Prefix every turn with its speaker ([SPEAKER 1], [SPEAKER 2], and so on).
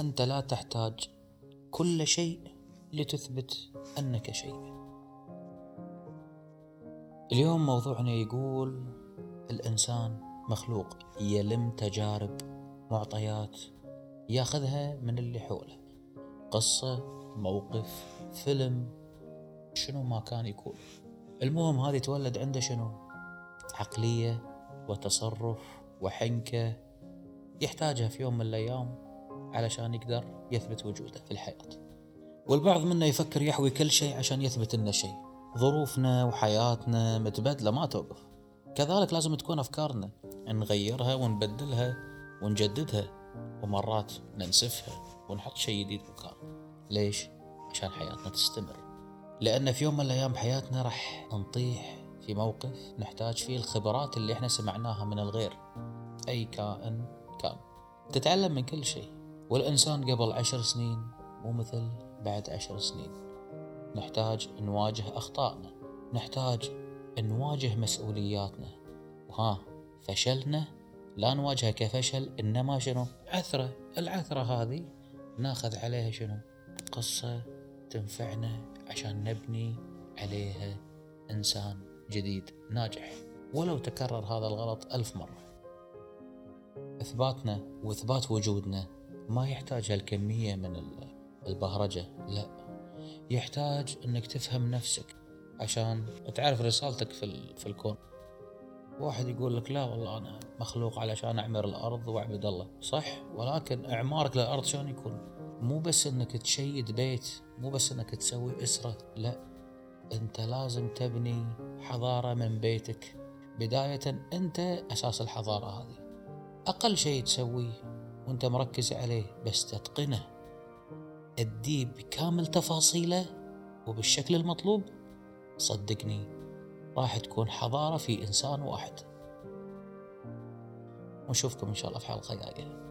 [SPEAKER 1] أنت لا تحتاج كل شيء لتثبت أنك شيء. اليوم موضوعنا يقول الإنسان مخلوق يلم تجارب معطيات ياخذها من اللي حوله. قصة موقف فيلم شنو ما كان يكون المهم هذا يتولد عنده شنو؟ عقلية وتصرف وحنكة يحتاجها في يوم من الأيام. علشان يقدر يثبت وجوده في الحياة. والبعض منا يفكر يحوي كل شيء عشان يثبت لنا شيء. ظروفنا وحياتنا متبدلة ما توقف. كذلك لازم تكون أفكارنا. نغيرها ونبدلها ونجددها ومرات ننسفها ونحط شيء جديد مكانه ليش؟ عشان حياتنا تستمر. لأن في يوم من الأيام بحياتنا راح نطيح في موقف نحتاج فيه الخبرات اللي إحنا سمعناها من الغير. أي كائن كان. تتعلم من كل شيء. والإنسان قبل عشر سنين مو مثل بعد عشر سنين. نحتاج نواجه أخطائنا نحتاج نواجه مسؤولياتنا. وها فشلنا لا نواجهه كفشل إنما شنو؟ عثرة العثرة هذه ناخذ عليها شنو؟ قصة تنفعنا عشان نبني عليها إنسان جديد ناجح. ولو تكرر هذا الغلط ألف مرة. إثباتنا وإثبات وجودنا ما يحتاج هالكمية من البهرجة لا. يحتاج إنك تفهم نفسك عشان تعرف رسالتك في, في الكون. واحد يقول لك لا والله أنا مخلوق علشان أعمر الأرض وأعبد الله. صح ولكن إعمارك للأرض شلون يكون؟ مو بس إنك تشيد بيت مو بس إنك تسوي أسرة لا. أنت لازم تبني حضارة من بيتك. بداية أنت أساس الحضارة هذه. أقل شيء تسويه وانت مركز عليه بس تتقنه. اديه بكامل تفاصيله وبالشكل المطلوب. صدقني راح تكون حضارة في إنسان واحد. ونشوفكم إن شاء الله في حلقة جاية.